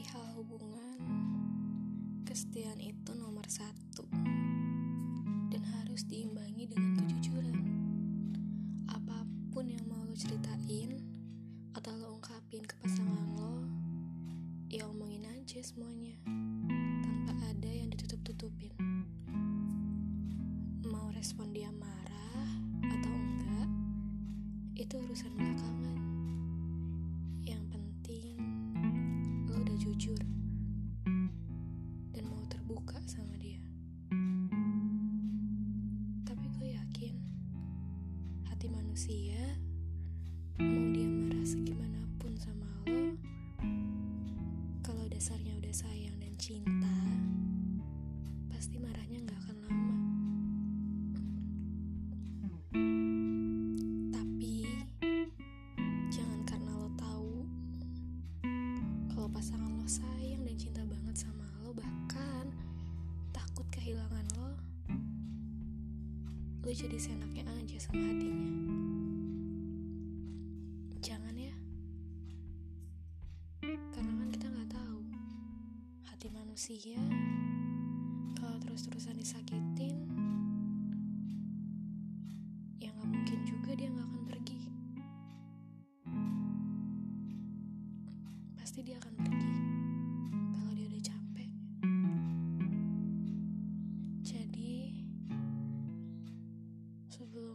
perihal hubungan, kesetiaan itu nomor satu dan harus diimbangi dengan kejujuran. Apa pun yang mau lo ceritain atau lo ungkapin ke pasangan lo, ya omongin aja semuanya tanpa ada yang ditutup-tutupin. Mau respon dia marah atau enggak, itu urusan belakang. Hati manusia mau dia marah segimanapun sama lo, kalau dasarnya udah sayang dan cinta, pasti marahnya nggak akan lama. Tapi jangan karena lo tahu kalau pasangan lo sayang dan cinta banget sama lo, bahkan takut kehilangan gue jadi senaknya aja sama hatinya. Jangan ya. Karena kan kita nggak tahu. Hati manusia kalau terus-terusan disakitin ya nggak mungkin juga dia nggak akan pergi. Pasti dia akan pergi. impossible.